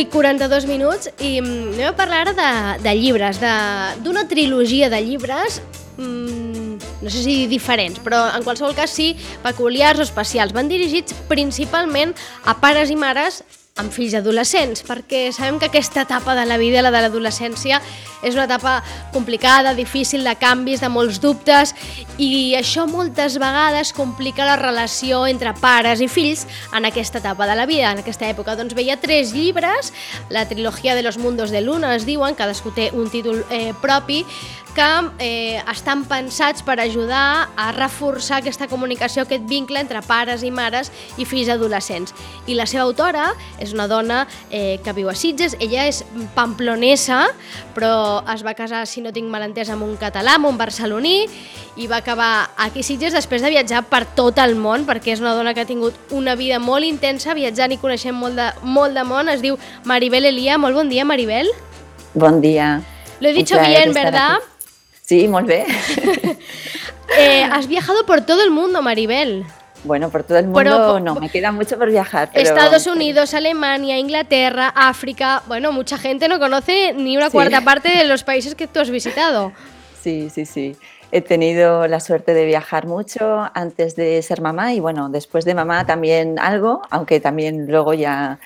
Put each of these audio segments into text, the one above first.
Vinga, a les 10 i 42 minuts i mm, anem a parlar ara de, de llibres, d'una trilogia de llibres mm, no sé si diferents, però en qualsevol cas sí, peculiars o especials. Van dirigits principalment a pares i mares amb fills adolescents, perquè sabem que aquesta etapa de la vida, la de l'adolescència, és una etapa complicada, difícil, de canvis, de molts dubtes, i això moltes vegades complica la relació entre pares i fills en aquesta etapa de la vida, en aquesta època. Doncs veia tres llibres, la trilogia de los mundos de Luna es diuen, cadascú té un títol eh, propi, que eh, estan pensats per ajudar a reforçar aquesta comunicació, aquest vincle entre pares i mares i fills adolescents. I la seva autora és una dona eh, que viu a Sitges, ella és pamplonesa, però es va casar, si no tinc mal entès, amb un català, amb un barceloní, i va acabar aquí a Sitges després de viatjar per tot el món, perquè és una dona que ha tingut una vida molt intensa, viatjant i coneixent molt de, molt de món. Es diu Maribel Elia. Molt bon dia, Maribel. Bon dia. Lo he dicho bien, ¿verdad? Aquí. Sí, bien. eh, has viajado por todo el mundo, Maribel. Bueno, por todo el mundo pero, no, me queda mucho por viajar. Pero... Estados Unidos, Alemania, Inglaterra, África. Bueno, mucha gente no conoce ni una sí. cuarta parte de los países que tú has visitado. Sí, sí, sí. He tenido la suerte de viajar mucho antes de ser mamá y bueno, después de mamá también algo, aunque también luego ya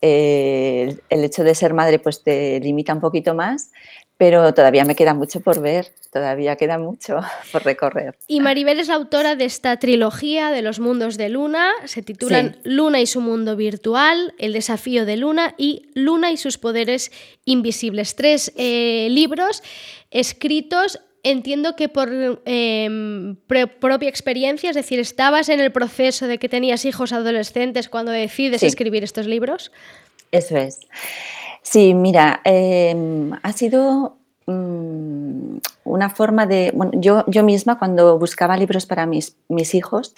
eh, el hecho de ser madre pues te limita un poquito más, pero todavía me queda mucho por ver, todavía queda mucho por recorrer. Y Maribel es la autora de esta trilogía de los mundos de Luna, se titulan sí. Luna y su mundo virtual, El desafío de Luna y Luna y sus poderes invisibles. Tres eh, libros escritos entiendo que por eh, propia experiencia, es decir, ¿estabas en el proceso de que tenías hijos adolescentes cuando decides Sí. escribir estos libros? Eso es. Sí, mira, eh, ha sido mm, una forma de... Bueno, yo, yo misma cuando buscaba libros para mis, mis hijos,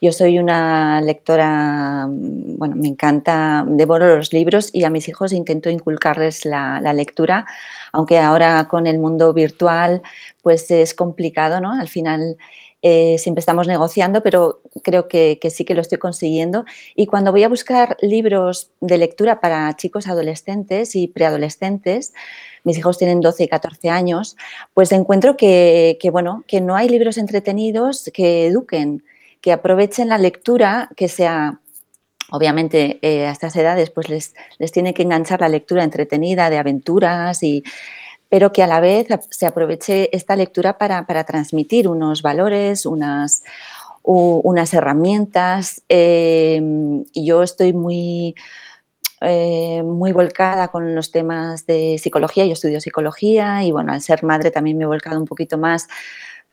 yo soy una lectora, mm, bueno, me encanta, devoro los libros y a mis hijos intento inculcarles la, la lectura, aunque ahora con el mundo virtual pues es complicado, ¿no? Al final eh, siempre estamos negociando, pero creo que, sí que lo estoy consiguiendo. Y cuando voy a buscar libros de lectura para chicos adolescentes y preadolescentes, mis hijos tienen 12 y 14 años, pues encuentro que, que, bueno, que no hay libros entretenidos que eduquen, que aprovechen la lectura, que sea obviamente eh, a estas edades pues les, les, tiene que enganchar la lectura entretenida de aventuras y pero que a la vez se aproveche esta lectura para, para transmitir unos valores, unas, unas herramientas. Y yo estoy muy, eh, muy volcada con los temas de psicología, yo estudio psicología y bueno, al ser madre también me he volcado un poquito más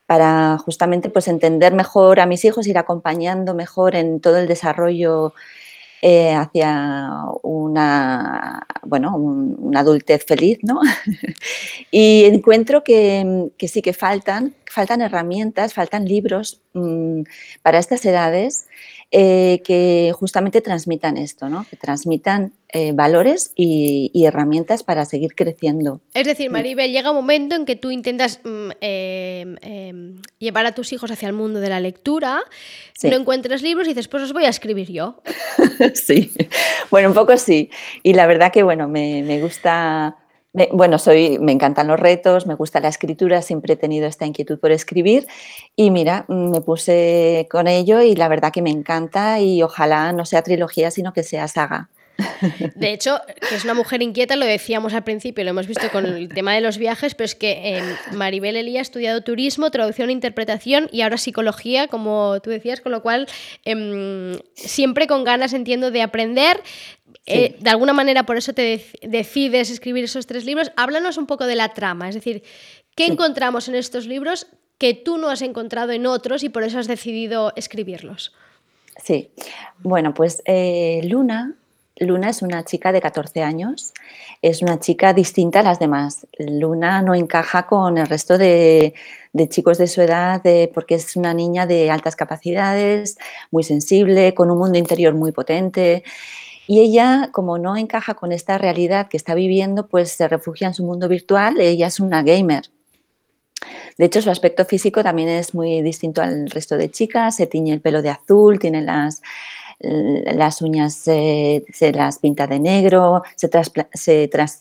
para justamente pues entender mejor a mis hijos, ir acompañando mejor en todo el desarrollo eh, hacia una, bueno, un, una adultez feliz, ¿no? y encuentro que, que, sí que faltan, faltan herramientas, faltan libros mmm, para estas edades eh, que justamente transmitan esto, ¿no? Que transmitan eh, valores y, y, herramientas para seguir creciendo. Es decir, Maribel, llega un momento en que tú intentas mm, eh, eh, llevar a tus hijos hacia el mundo de la lectura, sí. no encuentras libros y dices, pues os voy a escribir yo. sí, bueno, un poco sí. Y la verdad que, bueno, me, me gusta... Me, bueno, soy, me encantan los retos, me gusta la escritura, siempre he tenido esta inquietud por escribir y mira, me puse con ello y la verdad que me encanta y ojalá no sea trilogía, sino que sea saga. De hecho, que es una mujer inquieta, lo decíamos al principio, lo hemos visto con el tema de los viajes, pero es que eh, Maribel Elía ha estudiado turismo, traducción, interpretación y ahora psicología, como tú decías, con lo cual eh, siempre con ganas, entiendo, de aprender. Sí. Eh, de alguna manera, por eso te de decides escribir esos tres libros. Háblanos un poco de la trama, es decir, ¿qué sí. encontramos en estos libros que tú no has encontrado en otros y por eso has decidido escribirlos? Sí, bueno, pues eh, Luna Luna es una chica de 14 años, es una chica distinta a las demás. Luna no encaja con el resto de, chicos de su edad porque es una niña de altas capacidades, muy sensible, con un mundo interior muy potente. Y ella, como no encaja con esta realidad que está viviendo, pues se refugia en su mundo virtual. Ella es una gamer. De hecho, su aspecto físico también es muy distinto al resto de chicas. Se tiñe el pelo de azul, tiene las, las uñas se las pinta de negro, se,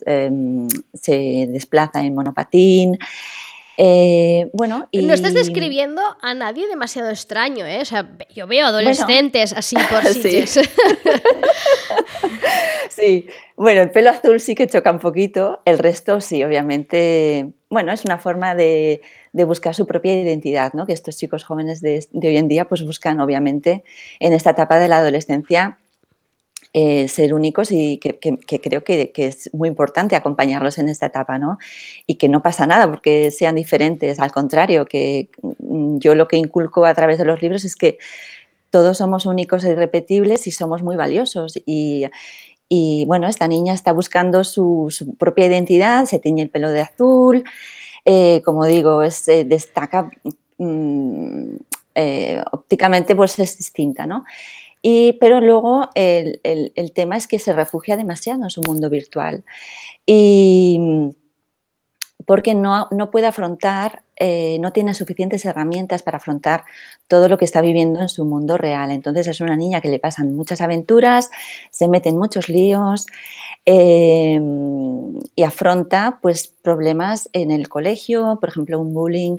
em, se, desplaza en monopatín. Eh, bueno, y... No estás describiendo a nadie demasiado extraño, ¿eh? O sea, yo veo adolescentes así por sí. sí, bueno, el pelo azul sí que choca un poquito, el resto sí, obviamente, bueno, es una forma de, de buscar su propia identidad, ¿no? que estos chicos jóvenes de, hoy en día pues buscan obviamente en esta etapa de la adolescencia eh, ser únicos y que, creo que, es muy importante acompañarlos en esta etapa, ¿no? Y que no pasa nada porque sean diferentes, al contrario, que mm, yo lo que inculco a través de los libros es que todos somos únicos e irrepetibles y somos muy valiosos. Y, bueno, esta niña está buscando su, su propia identidad, se tiñe el pelo de azul, eh, como digo, es, eh, destaca mm, eh, ópticamente, pues es distinta, ¿no? Y, pero luego el, tema es que se refugia demasiado en su mundo virtual y porque no, no puede afrontar, no tiene suficientes herramientas para afrontar todo lo que está viviendo en su mundo real. Entonces es una niña que le pasan muchas aventuras, se mete en muchos líos, Em, y afronta pues, problemas en el colegio, por ejemplo, un bullying,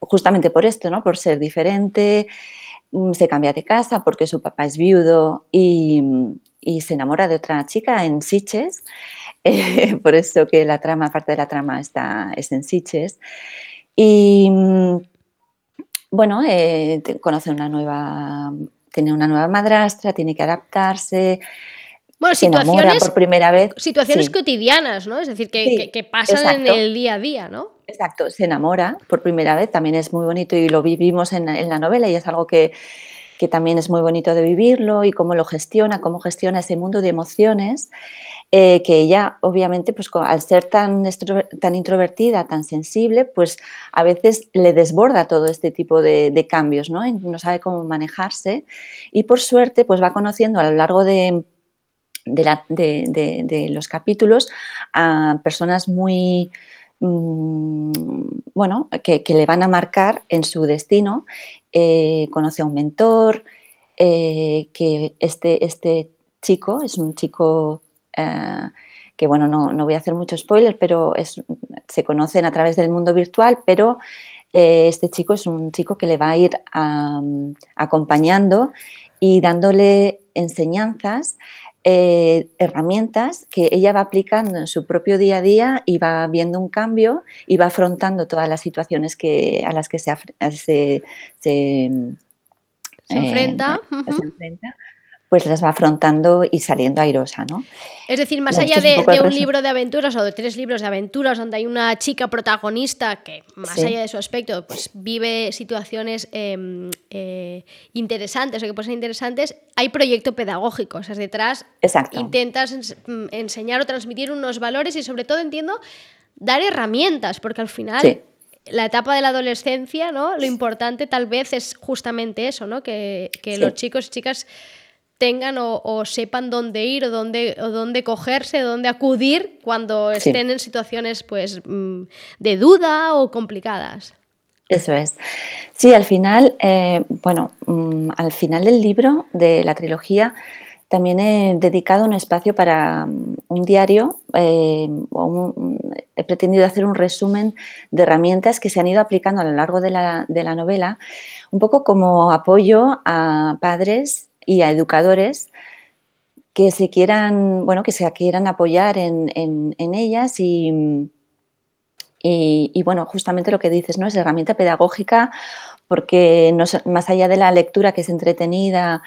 justamente por esto, ¿no? por ser diferente, mm, se cambia de casa porque su papá es viudo y, se enamora de otra chica en Siches, eh, por eso que la trama, parte de la trama está, es en Siches. Y mm, bueno, eh, conoce una nueva, tiene una nueva madrastra, tiene que adaptarse, bueno, situaciones, por primera vez. Situaciones cotidianas, ¿no? Es decir, que, pasan en el día a día, ¿no? Exacto, se enamora por primera vez, también es muy bonito y lo vivimos en, la novela y es algo que, también es muy bonito de vivirlo y cómo lo gestiona, cómo gestiona ese mundo de emociones, eh, que ella obviamente pues al ser tan, tan introvertida, tan sensible, pues a veces le desborda todo este tipo de, de cambios, ¿no? no sabe cómo manejarse y por suerte pues va conociendo a lo largo de de, los capítulos a personas muy, mm, bueno, que, le van a marcar en su destino. Eh, conoce a un mentor, eh, que este, este chico es un chico eh, que, bueno, no, voy a hacer mucho spoiler, pero es, se conocen a través del mundo virtual, pero este chico es un chico que le va a ir acompañando y dándole enseñanzas eh, herramientas que ella va aplicando en su propio día a día y va viendo un cambio y va afrontando todas las situaciones que, a las que se, se, se, enfrenta. Eh, se enfrenta pues las va afrontando y saliendo airosa, ¿no? Es decir, más allá de, un, libro de aventuras o de tres libros de aventuras donde hay una chica protagonista que, más allá de su aspecto, pues vive situaciones em, eh, interesantes o que pueden ser interesantes, hay proyecto pedagógico, o sea, detrás intentas mm, enseñar o transmitir unos valores y sobre todo entiendo dar herramientas, porque al final... la etapa de la adolescencia, ¿no? Lo importante tal vez es justamente eso, ¿no? Que, los chicos y chicas tengan o, sepan dónde ir o dónde, o dónde cogerse, dónde acudir cuando estén en situaciones pues, mm, de duda o complicadas. Eso es. Sí, al final, eh, bueno, mm, al final del libro, de la trilogía, también he dedicado un espacio para mm, un diario, eh, he pretendido hacer un resumen de herramientas que se han ido aplicando a lo largo de la, de la novela, un poco como apoyo a padres y a educadores que se quieran, bueno, que se quieran apoyar en, ellas y, y, bueno, justamente lo que dices, ¿no? Es herramienta pedagógica porque no, más allá de la lectura que es entretenida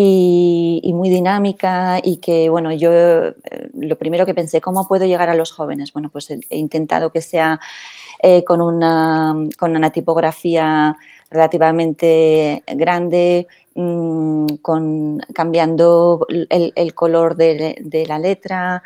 y, muy dinámica y que, bueno, yo eh, lo primero que pensé, ¿cómo puedo llegar a los jóvenes? Bueno, pues he, intentado que sea eh, con, una, con una tipografía relativamente grande, mm, con, cambiando el, color de, la letra,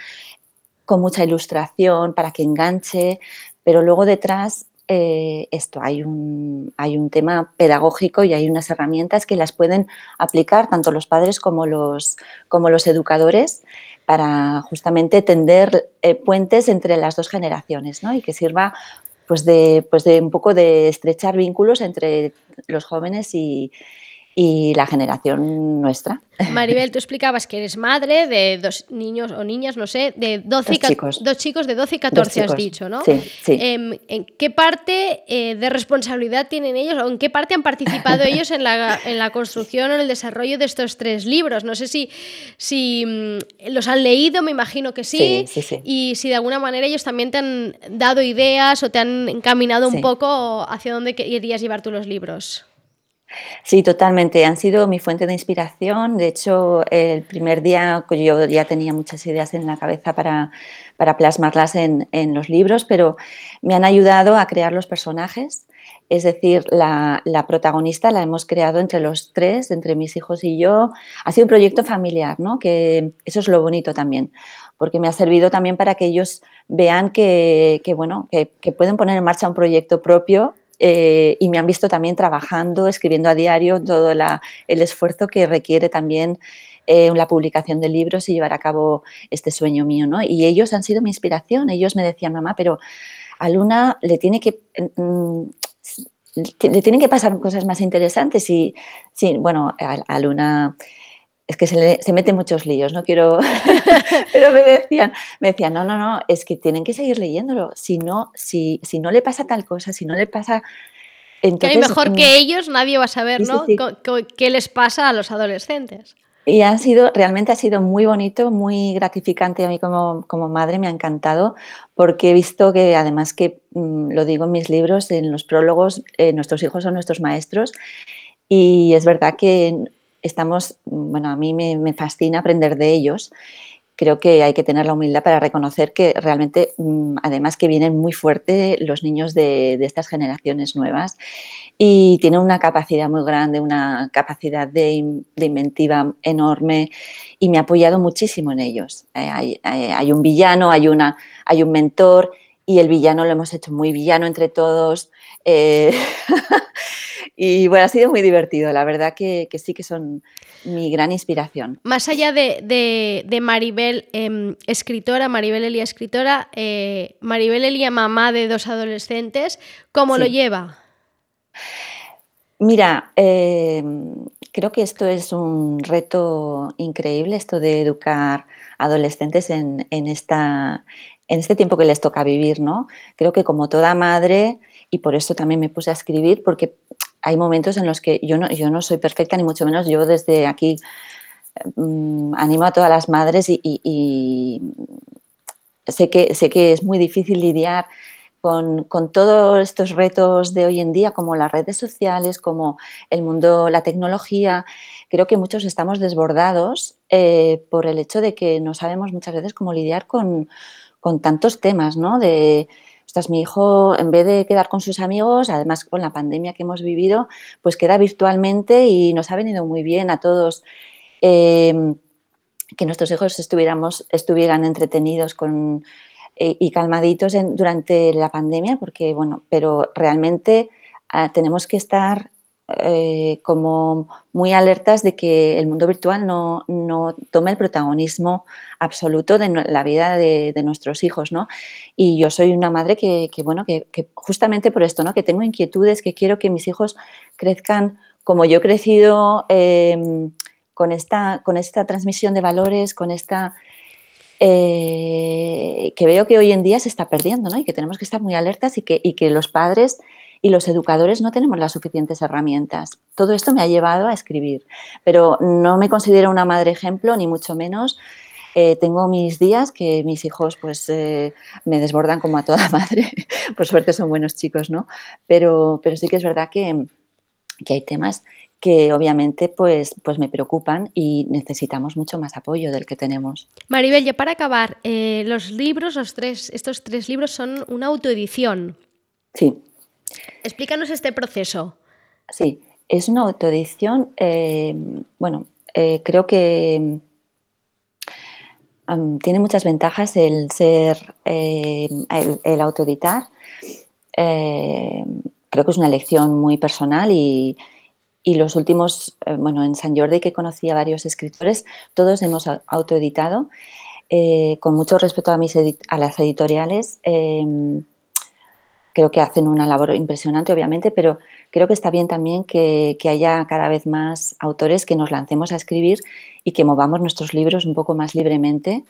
con mucha ilustración para que enganche, pero luego detrás eh, esto, hay un, hay un tema pedagógico y hay unas herramientas que las pueden aplicar tanto los padres como los, como los educadores para justamente tender eh, puentes entre las dos generaciones ¿no? y que sirva pues de, pues de un poco de estrechar vínculos entre los jóvenes y, y la generación nuestra. Maribel, tú explicabas que eres madre de dos niños o niñas, no sé, de 12 dos chicos. dos chicos de 12 y 14 has dicho, ¿no? Sí, sí. Em, ¿En qué parte eh, de responsabilidad tienen ellos o en qué parte han participado ellos en la, en la, construcción o en el desarrollo de estos tres libros? No sé si, si mm, los han leído, me imagino que sí, sí, sí, y si de alguna manera ellos también te han dado ideas o te han encaminado un poco hacia dónde querías llevar tú los libros. Sí, totalmente. Han sido mi fuente de inspiración. De hecho, el primer día yo ya tenía muchas ideas en la cabeza para, plasmarlas en, los libros, pero me han ayudado a crear los personajes. Es decir, la, protagonista la hemos creado entre los tres, entre mis hijos y yo. Ha sido un proyecto familiar, ¿no? Que eso es lo bonito también, porque me ha servido también para que ellos vean que, bueno, que pueden poner en marcha un proyecto propio eh, y me han visto también trabajando, escribiendo a diario todo el esfuerzo que requiere también eh, la publicación de libros y llevar a cabo este sueño mío. ¿no? Y ellos han sido mi inspiración. Ellos me decían, mamá, pero a Luna le tiene que... Mm, le tienen que pasar cosas más interesantes y, sí, bueno, a Luna es que se, le, se mete muchos líos, no quiero, pero me decían, me decían, no, no, no, es que tienen que seguir leyéndolo, si no, si, si no le pasa tal cosa, si no le pasa... Entonces, que mejor que ellos nadie va a saber, ¿no? ¿Qué les pasa a los adolescentes? Y ha sido, realmente ha sido muy bonito, muy gratificante a mí como, como madre, me ha encantado, porque he visto que además que mm, lo digo en mis libros, en los prólogos, eh, nuestros hijos son nuestros maestros, y es verdad que estamos, bueno, a mí me, fascina aprender de ellos. Creo que hay que tener la humildad para reconocer que realmente, mm, además que vienen muy fuerte los niños de, estas generaciones nuevas y tienen una capacidad muy grande, una capacidad de, inventiva enorme y me ha apoyado muchísimo en ellos. Eh, hay, un villano, hay, una, hay un mentor y el villano lo hemos hecho muy villano entre todos. Eh, Y bueno, ha sido muy divertido, la verdad que, sí que son mi gran inspiración. Más allá de, Maribel, em, escritora, Maribel Elia, escritora, eh, Maribel Elia, mamá de dos adolescentes, ¿cómo lo lleva? Mira, em, creo que esto es un reto increíble, esto de educar adolescentes en, esta, en este tiempo que les toca vivir, ¿no? Creo que como toda madre, y por eso también me puse a escribir, porque hay momentos en los que yo no, yo no soy perfecta, ni mucho menos yo desde aquí mm, animo a todas las madres y, sé, que, sé que es muy difícil lidiar con, todos estos retos de hoy en día, como las redes sociales, como el mundo, la tecnología. Creo que muchos estamos desbordados eh, por el hecho de que no sabemos muchas veces cómo lidiar con, con tantos temas, ¿no? De, mi hijo, en vez de quedar con sus amigos, además con la pandemia que hemos vivido, pues queda virtualmente y nos ha venido muy bien a todos. Em, que nuestros hijos estuviéramos, estuvieran entretenidos con, eh, y calmaditos durante la pandemia, porque, bueno, pero realmente ah, tenemos que estar eh, como muy alertas de que el mundo virtual no, no tome el protagonismo absoluto de la vida de, nuestros hijos, ¿no? Y yo soy una madre que, bueno, que, justamente por esto, ¿no? Que tengo inquietudes, que quiero que mis hijos crezcan como yo he crecido em, con, esta, con esta transmisión de valores, con esta... Eh, que veo que hoy en día se está perdiendo, ¿no? Y que tenemos que estar muy alertas y que, y que los padres y los educadores no tenemos las suficientes herramientas. Todo esto me ha llevado a escribir, pero no me considero una madre ejemplo, ni mucho menos. Eh, tengo mis días que mis hijos pues eh, me desbordan como a toda madre. Por suerte son buenos chicos, ¿no? Pero, pero sí que es verdad que, que hay temas que obviamente pues, pues me preocupan y necesitamos mucho más apoyo del que tenemos. Maribel, ya para acabar, eh, los libros, los tres, estos tres libros son una autoedición. Sí. Explícanos este proceso. Sí, es una autoedición, eh, bueno, eh, creo que tiene muchas ventajas el ser, el, el, autoeditar. creo que es una elección muy personal y, y los últimos, eh, bueno, en San Jordi que conocí a varios escritores, todos hemos autoeditado, eh, con mucho respeto a, mis a las editoriales. Creo que hacen una labor impresionante, obviamente, pero creo que está bien también que, haya cada vez más autores que nos lancemos a escribir y que movamos nuestros libros un poco más libremente.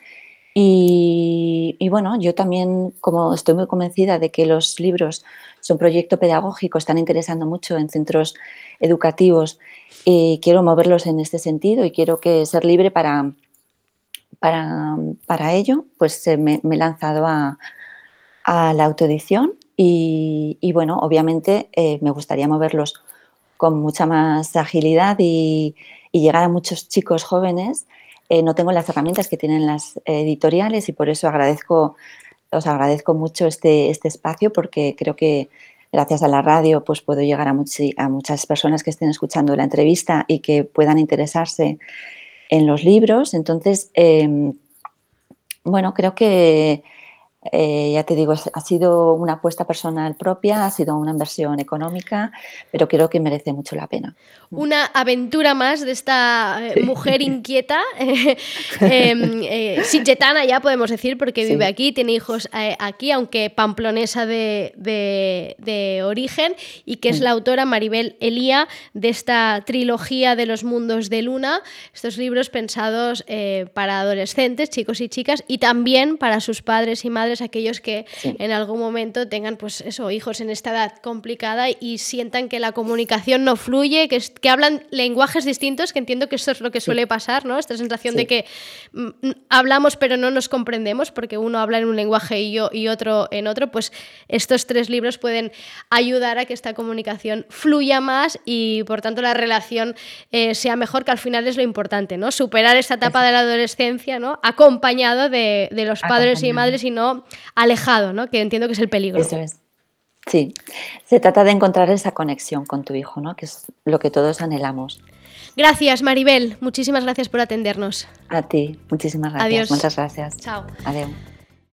Y, bueno, yo también, como estoy muy convencida de que los libros son proyecto pedagógico, están interesando mucho en centros educativos y quiero moverlos en este sentido y quiero ser libre para, para, ello, pues eh, me, he lanzado a, la autoedición y, bueno, obviamente eh, me gustaría moverlos con mucha más agilidad y, llegar a muchos chicos jóvenes. Eh, no tengo las herramientas que tienen las editoriales y por eso agradezco, os agradezco mucho este, este espacio porque creo que gracias a la radio pues puedo llegar a, a muchas personas que estén escuchando la entrevista y que puedan interesarse en los libros. Entonces, em, bueno, creo que eh, ya te digo, ha sido una apuesta personal propia, ha sido una inversión económica, pero creo que merece mucho la pena. Una aventura más de esta eh, mujer inquieta, eh, eh, ya podemos decir, porque vive aquí, tiene hijos aquí, aunque pamplonesa de, de, origen, y que es la autora Maribel Elía de esta trilogía de los mundos de Luna, estos libros pensados para adolescentes, chicos y chicas, y también para sus padres y madres aquellos que en algún momento tengan pues eso, hijos en esta edad complicada y sientan que la comunicación no fluye, que, que hablan lenguajes distintos, que entiendo que eso es lo que suele pasar, ¿no? Esta sensación de que mm, mm, hablamos pero no nos comprendemos porque uno habla en un lenguaje y yo y otro en otro, pues estos tres libros pueden ayudar a que esta comunicación fluya más y por tanto la relación eh, sea mejor, que al final es lo importante, ¿no? Superar esta etapa de la adolescencia, ¿no? Acompañado de, de los padres y madres y no alejado, ¿no? Que entiendo que es el peligro. Eso es. Sí, se trata de encontrar esa conexión con tu hijo, ¿no? Que es lo que todos anhelamos. Gracias, Maribel. Muchísimas gracias por atendernos. A ti, muchísimas gracias. Adiós. Muchas gracias. Chao. Adiós.